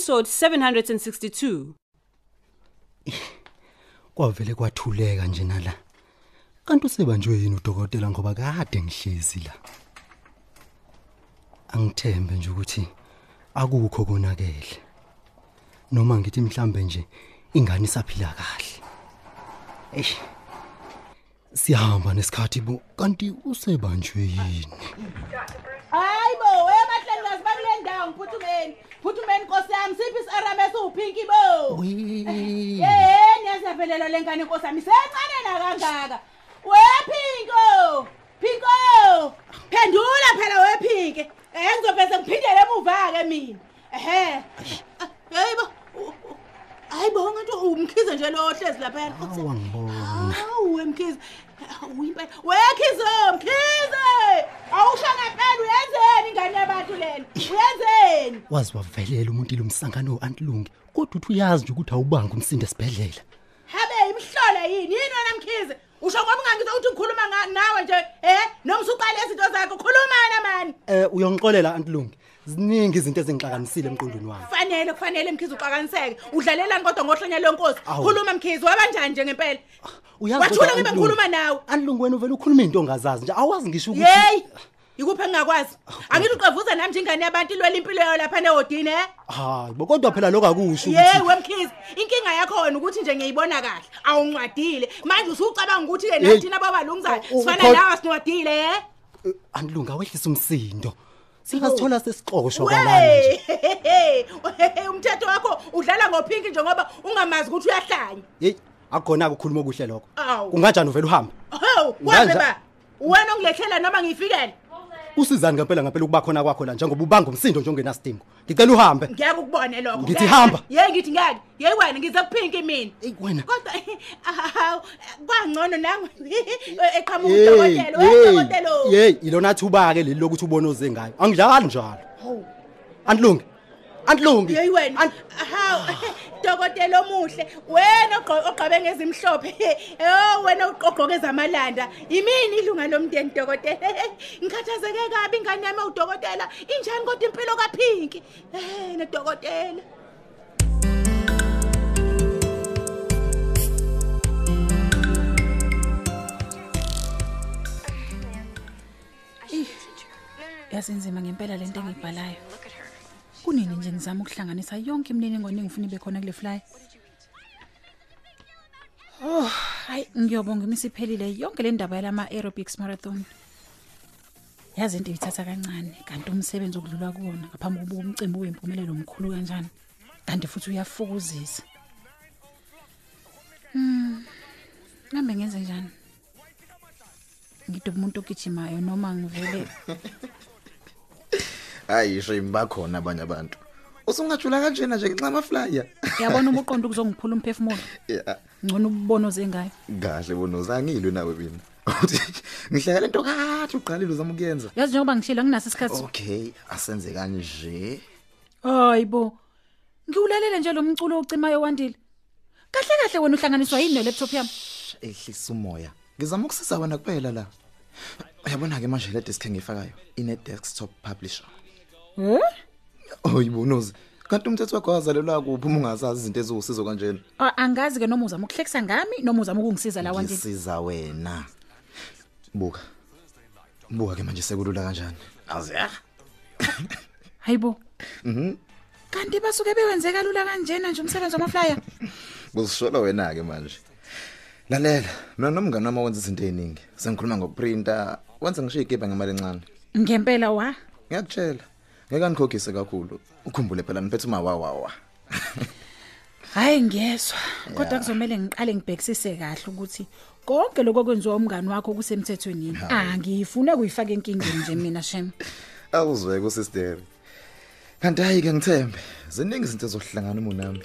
Episode 762. kwavele kwathuleka nje nala. Kanti usebanjwe yini udokotela ngoba kade ngihlezi la? Angithembe nje ukuthi akukho konakele. Noma ngithi mhlambe nje ingane isaphila kahle. Eish siyahamba nesikhathi bo kanti usebanjwe yini? Hayibo, wemahlengikazi bakule ndawo ngiphuthumeni. Phuthumeni Nkosi yami, siphi isiRMS uPinky bo? Wee. Yeheni yasavelelwa lengane Nkosi yami, sencane na kangaka. Wepinko! Pinko! Phendula phela wepinki. Eh ngizovese ngiphindele emuva ke mina. Ehhe. Hayibo. Hayibo ngathi umkhize nje lo hlezi lapha. awangibona Hawu wemkhize. Uyimpela. Wekhize mkhize. Awusho ngempela uyenzeni ingane yabantu lena? Uyenzeni? wazi wavelela umuntu ilomsangano antilungi kodwa uthi uyazi nje ukuthi awubanga umsindo esibhedlela Habe imhlola yini? Yini wena mkhize? Usho ngoba ungangizwa ukuthi ngikhuluma nga- nawe nje, eh? Noma usuqala izinto zakho, khuluma na mani. eh uyongixolela antilungi ziningi izinto ezingixakanisile emqondweni wami Kufanele kufanele mkhize uqakaniseke. Udlalelani kodwa ngohlanya lenkosi. Awu. Khuluma mkhize, wabanjani nje ngempela? uyazi Wathula kodwa, ngibe Antilungi, ngikhuluma nawe. antilungi wena uvela ukhuluma into ongazazi nje awazi ngisho ukuthi Hey! Ikuphi engakwazi? Angithi uqevuza nami nje ingane yabantu ilwela impilo yayo lapha nehodini, eh? hayi bo kodwa phela lokho akusho Yey ukuthi wemkhizi, inkinga yakho wena ukuthi nje ngiyibona kahle. Awuncwadile. Manje usucabanga ukuthi ke Hey. nathina babalungizayo U- u- sifana ukho- nawe sincwadile, eh? Eh, antilungi awehlisa umsindo singasithola sesiqoshwa kwalana nje Wey! Umthetho wakho udlala ngophinki nje ngoba ungamazi ukuthi uyahlanya. hey akukhona ukukhuluma okuhle lokho Awu. kunganjani uvela uhambe Hawu, Nganja- wabe ba. Wena ongilehlela noma ngifikele? Usizani ngempela ngempela ukuba khona kwakho la njengoba ubanga umsindo nje ongenasidingo ngicela uhambe Ngiyake ukubone lokho. Ngithi hamba. Yey ngithi ngeke. Yey wena ngize kuphinki mina. Ey, wena. Kodwa awu kwangcono nangu eqhamuka Hey, udokotela, hey, udokotela. hey ilona thuba ke leli lokuthi ubone oze ngayo angidlali njalo antilungi antilungi Yey wena. An- Hawu dokotela omuhle. Wena ogqo- ogqabe ngezimhlophe. Oh wena ogqoke zamalanda. Yimini ilunga lomndeni dokotela. Ngikhathazeke kabi ingane yami udokotela. Injani kodwa impilo kaPinki? Eh nedokotela. yasinzima ngempela lento engiyibhalayo kunini nje ngizama ukuhlanganisa yonke imininingwane engifuna ibe khona kule fly oh hayi ngiyobonga imisiphelile yonke le ndaba yalama aerobics marathon yazi into ithatha kancane kanti umsebenzi okudlula kuwona ngaphambi kokuba umcimbi uyimpumelelo omkhulu kanjani kanti futhi uyafukuzisa Hmm. Ngambe ngenze njani? Ngidoba umuntu ogijimayo noma ngivele hayi shame bakhona abanye abantu usungajula kanjena nje nxa amaflyer Yabona uma uqonda ukuzongiphula umphefumulo. yeah Ngcono ubona ozengayo. kahle bonoza angilwe nawe mina uthi ngihleka lento kathi uqalile uzama ukuyenza Yazi njengoba ngishilo nginaso isikhathi. okay asenze kanje Hayibo. Ngiwulalela nje lo mculo ocimayo wandile. Kahle kahle wena uhlanganiswa yini ne laptop yami? ehlisa umoya ngizama ukusiza wena kuphela la uyabona ke manje le disk engifakayo ine desktop publisher Eh? oyibonoza kanti umthetho wakho wazalelwa kuphi uma ungazazi izinto eziwusizo kanjena Ah, Angazi ke noma uzama ukuhlekisa ngami noma uzama ukungisiza la wandile. ngisiza wena buka buka ke manje sekulula kanjani azi ya Hayibo. mhm Kanti basuke bewenze kalula kanjena nje umsebenzi wamaflyer. Uzishola wena ke manje. Lalela, mina nomngane wami wenza izinto eziningi. Sengikhuluma ngokuprinter, wenza ngisho igiba ngemali encane. Ngempela wa. Ngiyakutshela. Ngeke ngikhokise kakhulu. Ukhumbule phela niphethe uma wa wa wa. Hayi ngiyezwa. Kodwa kuzomela ngiqale ngibhekisise kahle ukuthi konke lokho kwenziwa umngani wakho kusemthethweni yini. Angifune kuyifaka enkingeni nje mina shem. Awuzweke usister. Kanti hayi ke ngithembe. Ziningi izinto ezohlangana umunami.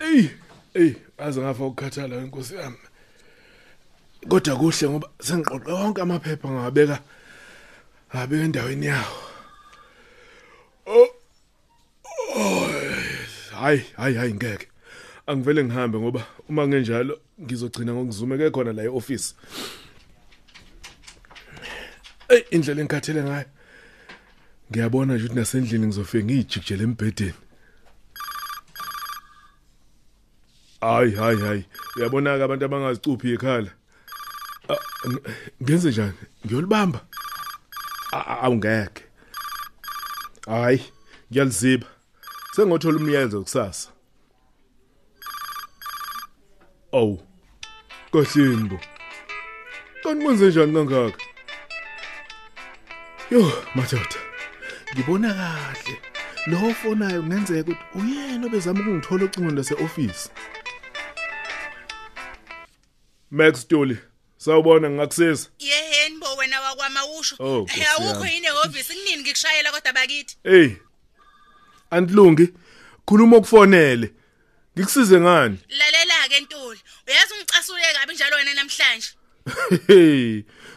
Ey, ey, aze ngafa ukukhathala inkosi yami. Kodwa kuhle ngoba sengiqoqe wonke amaphepha ngabeka ngabeka endaweni yawo. Oh. oh, Hayi, hayi, hayi ngeke. Angivele ngihambe ngoba uma ngenjalo ngizogcina ngokuzumeke khona la eoffice. Ey, indlela engikhathele ngayo. Ngiyabona nje ukuthi nasendlini ngizofika ngijikijele embhedeni. Hayi hayi hayi. Uyabona ke abantu abangazicuphi ikhala Ah, ng- ngenze njani? Ngiyolibamba. A- a- awungeke hayi ngiyaliziba. Sengothola umyalezo kusasa. Aw kahleni bo. Kanti manje njani kangaka? Yo madoda ngibona kahle. Lo fonayo kungenzeka ukuthi uyena obezama ukungithola ocingweni lase office Max Stoli sawubona ngakusiza yeheni bo wena wakwama usho Oh, awukho yini ehhovisi? Kunini ngikushayela kodwa bakithi? Hey Antlungi khuluma ukufonele ngikusize ngani? Lalela ke ntuli. Uyazi ungicasule kabi njalo wena namhlanje?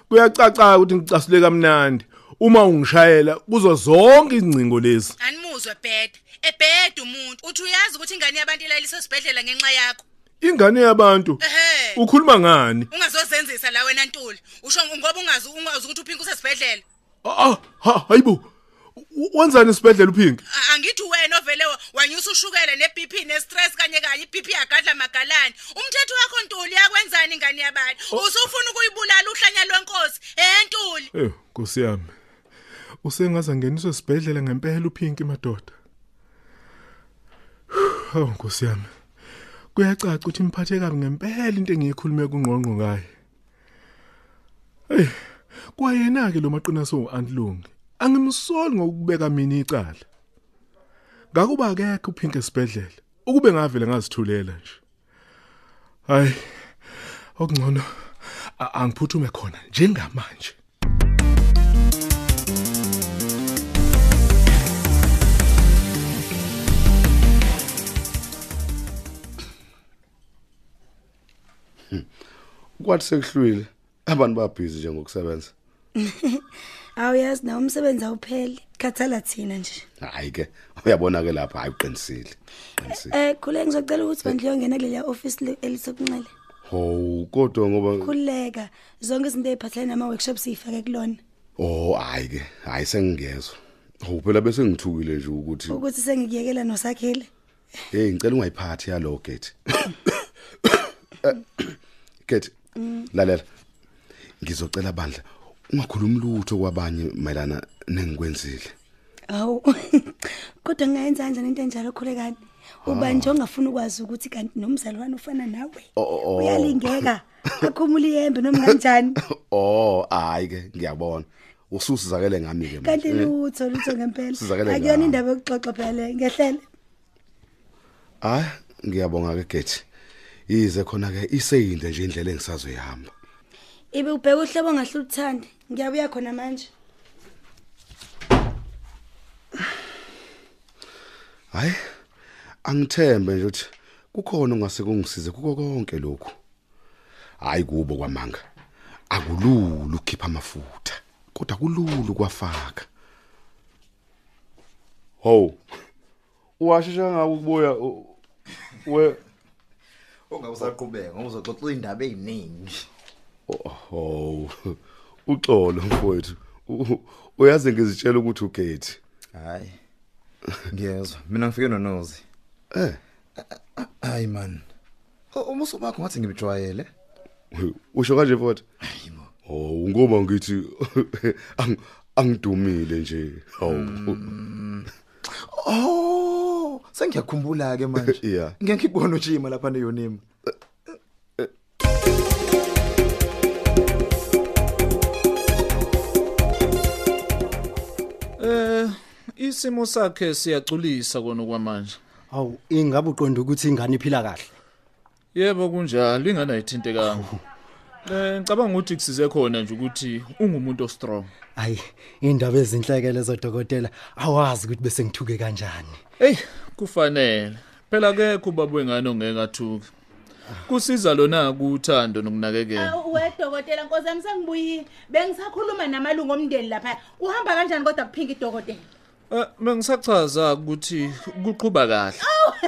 Kuyacaca ukuthi ngicasule kamnandi. Uma ungishayela kuzo zonke izingcingo lezi. Animuzwe bheda ebheda umuntu. Uthi uyazi ukuthi ingane yabantu ilaliswe esibhedlela ngenxa yakho? Ingane yabantu ukhuluma ngani? Ungazozenzisa la wena ntuli. Usho ngoba ungazi ungazi ukuthi uphinki usesibhedlela. Ah ha hayibo. Wenzani esibhedlela uphinki A- angithi wena ovele wa- wanyusa ushukela ne-BP ne-stress kanye kanye i-BP yagadla magalani umthetho wakho ntuli yakwenzani ingane yabantu usufuna ukuyibulala uhlanya lwenkosi eh ntuli? Eh Nkosi yami. Usengaze ngeniswe esibhedlela ngempela uphinki madoda. Hawu Nkosi yami. Kuyacaca ukuthi imphathe kabi ngempela into engiyikhulume kungqongqo ngaye Hey kwayena ke lo maqiniso uAntlungi angimsoli ngokubeka mina icala. Ngakuba akekho uphinki esibhedlela ukube ngavele ngazithulela nje. Hayi okungcono a- angiphuthume khona njengamanje. Kwathi sekuhlwile abantu babhizi nje ngokusebenza. Awuyazi na umsebenzi awupheli. Khathala thina nje. Hayi ke uyabona ke lapha hayi uqinisile qinisile eh khule ngizocela ukuthi bandle yongena kuleli office le- elisekunxele. Ho kodwa ngoba khuleka zonke izinto eziphathelene nama workshops sifake kulona. Oh hayi ke hayi sengingezwe ho phela bese ngithukile nje ukuthi ukuthi sengikuyekela nosakhile. Hey ngicela ungayiphathi yalo gate gate Mm. lalela. Ngizocela bandla ungakhulumi lutho kwabanye mayelana nengikwenzile. Awu kodwa ngingayenza kanjani into enjalo khulekani uba nje ongafuna ukwazi ukuthi kanti nomzalwane ufana nawe Oh, oh, oh. uyalingeka akhumula iyembe noma kanjani? Oh hayi ke ngiyabona. Ususizakele ngami ke kanti lutho lutho ngempela. Sizakele akuyona ngami. indaba yokuxoxa phela le ngehlele. Hayi ngiyabonga ke gate ize khona ke iseyinde nje indlela engisazoyihamba. Ibe ubheka uhlobo ongahle uthande ngiyabuya khona manje. Hayi angithembe nje ukuthi kukhona ongase kungisize kuko konke lokhu. Hayi kubo kwamanga akululu ukukhipha amafutha kodwa kululu kwafaka ho uwashisha ngawo ukubuya u- we Ungawusaqhubeka ngoba uzoxoxa indaba eziningi. oh uxolo mfowethu U- uyazi ngizitshela ukuthi ugate Hayi. Ngiyezwa. Mina ngifike nonozi. eh Hayi man. Umuso bakho ngathi ngibijwayele. usho kanje mfowethu hayibo oh ngoba ngithi ang- angidumile nje hawu Oh, Sengiyakhumbula ke manje. yeah. Ngeke ngikubone ujima lapha neyonima. Eh isimo sakhe siyaculisa kona kwamanje. Awu ingabe uqonda ukuthi ingane iphila kahle? Yebo kunjalo ingane ayithinte kangako. Eh ngicabanga ukuthi kusize khona nje ukuthi ungumuntu strong. Hayi indaba ezinhlekele zodokotela awazi ukuthi bese ngithuke kanjani. hey kufanele. Phela kekho ubaba wengane ongeke athuke kusiza lona kuthando nokunakekela. Wedokotela nkosi yami sengibuyile. Bengisakhuluma namalungu omndeni lapha. Uhamba kanjani kodwa kuphinga idokotela? Eh bengisachaza ukuthi kuqhuba kahle.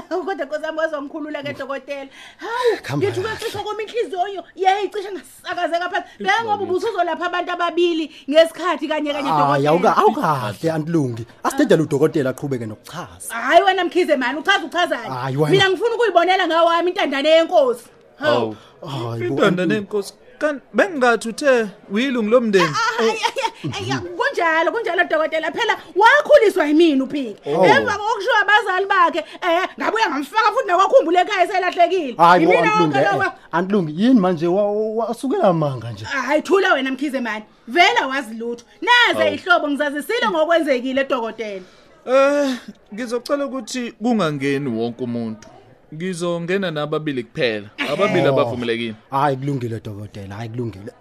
Awu kodwa nkosi yami wazongikhulula ke dokotela. Hawu Khamba ngithi kwecisha kwami inhliziyo. Yayicishe ngasakazeka phansi bengoba ubusuzolapha abantu ababili ngesikhathi kanye kanye Hayi awuka dokotela awukahle antilungi. Asidedela udokotela aqhubeke nokuchaza. hayi wena mkhize mani uchaza uchazani Hayi, wena. mina ngifuna ukuyibonela ngawami intandane yenkosi. Hawu. Hayi bo. indanda nenkosi kan bengingathi uthe uyilungu lomndeni. Ey, kunjalo kunjalo dokotela phela wakhuliswa yimini uphiki Oh. emva kokushiwa abazali bakhe eh ngabuye ngamfaka futhi nakwakhumbula ekhaya selahlekile Hayi bo Yimina antilungi. konke eh, lokho. Antilungi yini manje wa- wa- wasukela manga nje. hayi thula wena mkhize mani vela wazi lutho naze Hawu. ihlobo ngizazisile ngokwenzekile dokotela eh ngizocela ukuthi kungangeni wonke umuntu ngizongena nababili kuphela ababili Oh. abavumelekile Hayi kulungile dokotela, hayi kulungile.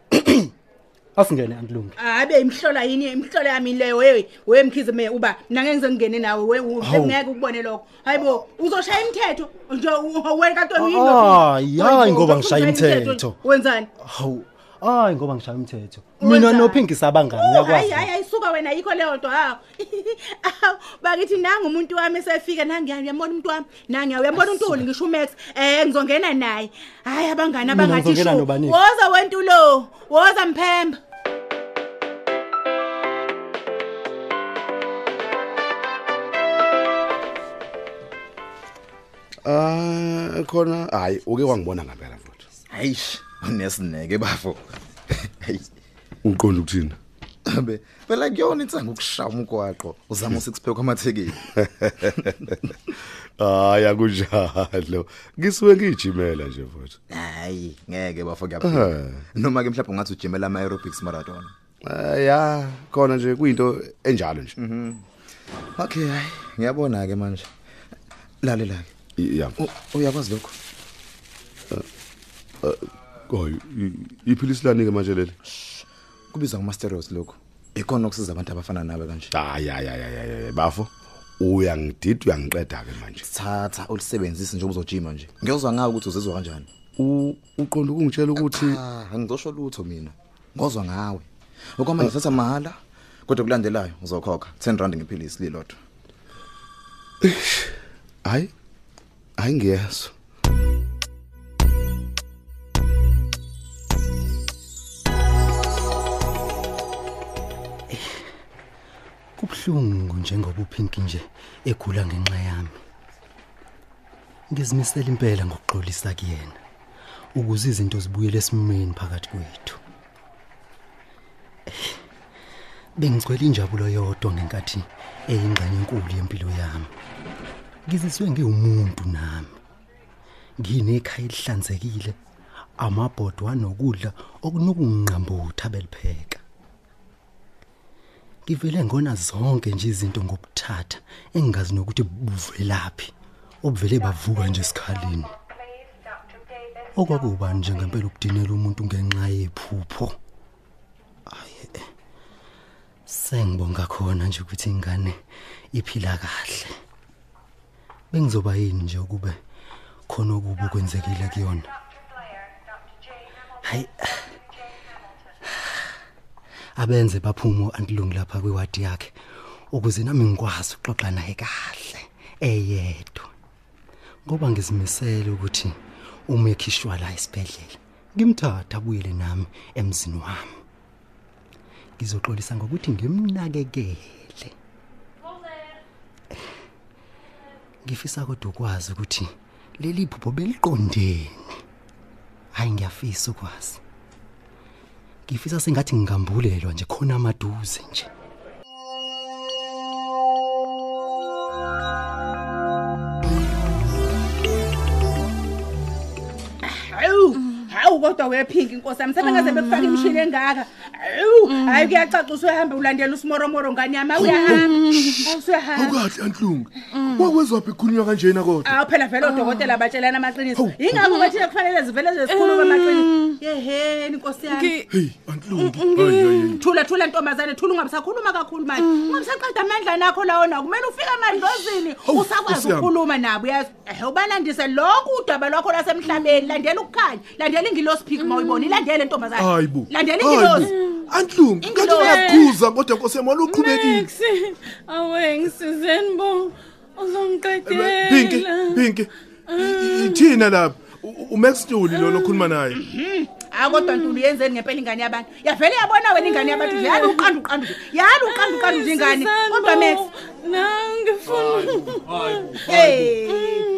Asingene antilungi. abe imhlola yini imhlola yami leyo hey we mkhize me uba mina ngeke ngize ngene nawe we u- Hawu. ngeke ukubone lokho hayibo uzoshaya imithetho nje u- wena kantoni Hayi, hayi, ngoba ngishaya imithetho. wenzani Hawu. Hayi ngoba ngishaya umthetho. Mina noPinki sabangani hayi uyakwazi. hayi ayisuka wena yikho leyo nto hawo Awu, bakithi nanga umuntu wami esefika nangi uyambona umuntu wami? Nangi uyambona untuli ngisho umax. Eh ngizongena naye. Hayi abangani Mina abangathi ngizongena shu nobani? woza wentulo woza mphemba. Ah khona hayi uke wangibona ngempela mfowethu. Hayish, unesineke bafo. Hey, Uqonda ukuthini? abe phela kuyona insanga ukushaya umgwaqo uzama u6 pack kwamathekeli. Hayi akunjalo. Ngisuke ngijimela nje mfowethu. Hayi, ngeke bafo kuyaphila. Noma ke mhlawumbe ungathi ujimela ama aerobics marathon. Eh ya khona nje kuyinto enjalo nje. Mhm. Okay, hayi, ngiyabona ke manje. Lalela ke. Ya. Uyakwazi lokho? Hayi iphilisi lani ke manje leli? Kubizwa ngama steroids lokho. Ikona okusiza abantu abafana nawe kanje. Hayi hayi hayi bafo. Uyangidida uyangiqeda ke manje. Thatha ulisebenzise nje ubuzojima nje. Ngiyozwa ngawe ukuthi uzizwa kanjani. Uqonda ukungitshela ukuthi Ah, angizosho lutho mina. Ngozwa ngawe. Okwamanje thatha mahala kodwa kulandelayo uzokhokha 10 rand ngephilisi lilodwa. hayi hayi ngiyezwa. Kubhlungu njengoba uPinki nje egula ngenxa yami. Ngizimisela impela ngokuxolisa kuyena ukuze izinto zibuyele esimeni phakathi kwethu. Bengicwele injabulo yodwa ngenkathi eyingxenye enkulu yempilo yami. Ngiziswe ngiwumuntu nami. Nginekhaya elihlanzekile, amabhodwa anokudla okunokunqambutha belipheka. Ngivele ngona zonke nje izinto ngokuthatha engingazi nokuthi buvelaphi obuvele bavuka nje esikhaleni. Okwakuba nje ngempela ukudinela umuntu ngenxa yephupho. Ayi. eh. Sengibonga khona nje ukuthi ingane iphila kahle. Bengizoba yini nje ukube khona okubi kwenzekile kuyona. Hayi. Abenze baphumo antilungi lapha kwewadi yakhe ukuze nami ngikwazi ukuxoxa naye kahle eyedwa. Ngoba ngizimisele ukuthi uma ekhishwa la esibhedlela ngimthatha abuyele nami emzini wami. Ngizoxolisa ngokuthi ngimnakekele. Ngifisa kodwa ukwazi ukuthi leli phupho beliqondeni hayi ngiyafisa ukwazi. Ngifisa sengathi ngingambulelwa nje khona amaduze nje. Hawu hawu kodwa wephinki inkosi yami sebengaze bekufaka imishini engaka. Ewu, hayi kuyacaca usuyahamba ulandela usimoromoro ngane yami? Uyahamba usuyahamba awukahle antlungu wakwezwaphi ikhulunywa kanjena kodwa? Awu phela vele odokotela batshelana amaqiniso. Yingakho bathina kufanele zivele zezikhuluma amaqiniso yeheni nkosi yami. Hey antlungu hayi hayi thula thula ntombazane. Thula ungabisakhuluma kakhulu manje. Ungabisaqeda amandla nakho lawo nawo kumele ufike amadlozini usakwazi Nkosi yami. ukukhuluma nabo yazi ehe ubalandise lonke udaba lwakho lwasemhlabeni. Landela ukukhanya. Landela ingilosi phik ma uyibona ilandele ntombazane. Hayi bo. Landela ingilosi. Antlungu ngathi Ingilosi. uyakhuza kodwa nkosi yami waluqhubekile awe ngisizeni bo. Uzongiqedela Pinki Pinki i- i- ithina lapha? U- uMax Stuli lo lokhuluma naye. Hayi kodwa ntulu yenzeni ngempela ingane yabantu. Yavele yabona wena ingane yabantu nje. Yali uqanda uqanda nje. Yali uqanda uqanda nje ingane. Kodwa max. Hey.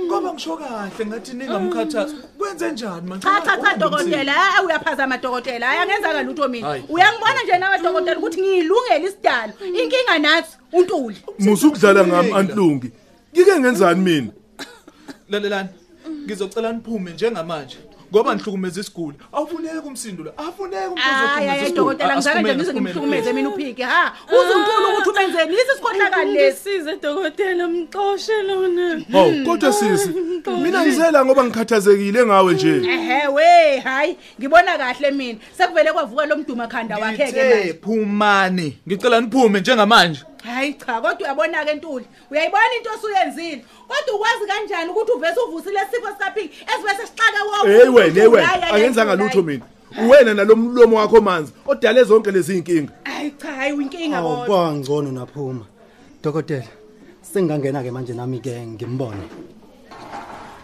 Ngoba ngisho kahle ngathi ningamkhathazi. Kwenze njani manje? cha cha cha dokotela. hayi uyaphazama dokotela. Hayi angenzanga lutho mina. Hayi. uyangibona nje nawe dokotela ukuthi ngiyilungele isidalo. Inkinga nathi untuli. Musukudlala ngami antlungi. Ngike ngenzani mina Lalelani. Ngizocela niphume njengamanje. Ngoba nihlukumeza isiguli. Awufuneki umsindo la. Afuneki hayi hayi dokotela ngizake nje ngize ngimhlukumeze mina uphike ha uzuntuli ukuthi ubenzeni yisi isikhohlakali lesi ngisize dokotela mxoshe lona hawu kodwa sisi mina ngizela ngoba ngikhathazekile ngawe nje ehe we hayi ngibona kahle mina sekuvele kwavuka lo mduma khanda wakhe ke manje Ngithe phumani. Ngicela niphume njengamanje. Hayi cha kodwa uyabona ke ntuli uyayibona into osuyenzile kodwa ukwazi kanjani ukuthi uvese uvusile isifo sikaphiki esibese sixake wonke hey umuntu. wena hey wena Hayi, hayi, angenzanga hayi, lutho mina uwena nalomlomo wakho manzi odale zonke lezi inkinga hayi cha hayi uyinkinga Awu bona kwangcono naphuma. Dokotela, sengingangena ke manje nami ke ngimbone.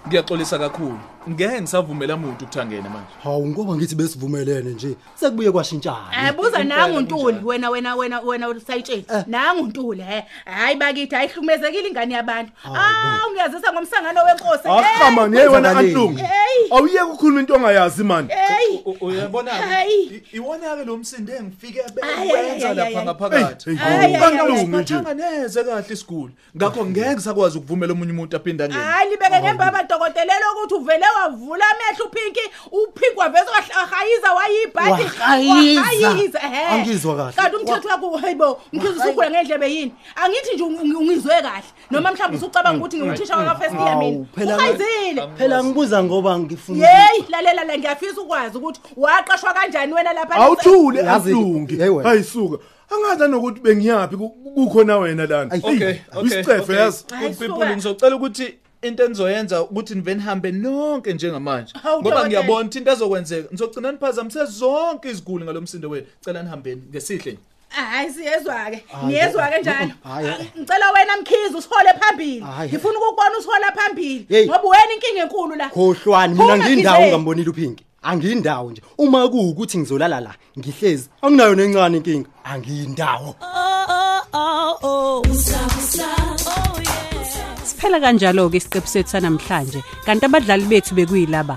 Ngiyaxolisa kakhulu. Ngeke ngisavumela umuntu ukuthangena manje. Hawu ngoba ngithi besivumelene nje. Sekubuye kwashintshana. ayibuza nangu ntuli wena wena wena wena usayitsheli nangu ntuli he hayi bakithi ayihlumezekile ingane yabantu ah ngiyazisa ngomsangano wenkosi Akhama Hey, niye wena kwenzakaleni? antlungu hey awuyeke ukukhuluma into ongayazi mani hey Uyabona Hayi. iwona ke lo msindo engifike Ay, ay, benza ay, lapha ay, ay. ngaphakathi. Hey, Ay, ay, ay, Kantlungu nje Ngathanga neze kahle isiguli. Ngakho ngeke sakwazi ukuvumela umunye umuntu aphinde angene. hayi libeke ngembaba dokotelelo ukuthi uvele wavula amehlo uphinki uphinki wavese wahayiza wayibhadi Wahayiza. ehe. Angizwa kahle. kanti umthetho wakho hayibo mkhizi usukhula ngendlebe yini? Angithi nje ungi- ungizwe kahle. Noma mhlawumbe usucabanga ukuthi ngumthisha waka first year mina. Hawu, phela uhayizile phela ngibuza ngoba ngifuna yeyi lalela la ngiyafisa ukwazi ukuthi waqashwa kanjani wena lapha awuthule Yazi- antlungi Hey, wena. hayisuka. Angazi nokuthi bengiyaphi ku- kukhona wena lana? Ay, Okay, okay. isicefe yazi? Hayi, People suka. ngizocela ukuthi into enizoyenza ukuthi niveni hambe nonke njengamanje. Hawu, Ngoba dokotela. ngiyabona into ezokwenzeka. Nizogcina niphazamise zonke iziguli ngalomsindo wenu. Cela nihambeni ngesihle. hayi siyezwa-ke niyezwa-ke njalo Hayi, hayi. ngicela wena mkhizi usihole phambili Hayi. ngifuna ukukubona usihola phambili Yeyi. ngoba wena inkinga enkulu la khohlwani mina Phuma, ngiyindawo Gizeni. ngambonile uphinki. Angiyindawo nje. Uma kuukuthi ngizolala la, ngihlezi. Anginayo nencane inkinga. Angiyindawo. Siphela kanjalo ke isiqephu sethu sanamhlanje kanti abadlali bethu bekuyilaba.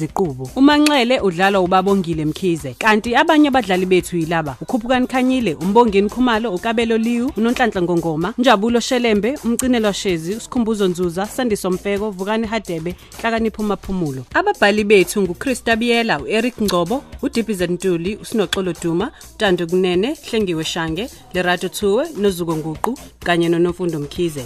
Ziqubu uManxele udlala uBabongile Mkhize kanti abanye abadlali bethu yilaba. uKhuphukani Khanyile uMbongeni Khumalo uKabelo Liwu uNonhlanhla Ngongoma Njabulo Shelembe umcinelwa Shezi uSikhumbuzo Nzuza Sandiso Mfeko Vukani Hadebe Hlakanipho Maphumulo ababhali bethu nguChrista Biyela uEric Ngcobo uDippy Ntuli uSinoxolo Duma Tando Kunene Hlengiwe Shange Lerato Thuwe noZuko Nguqu kanye noNofundo Mkhize.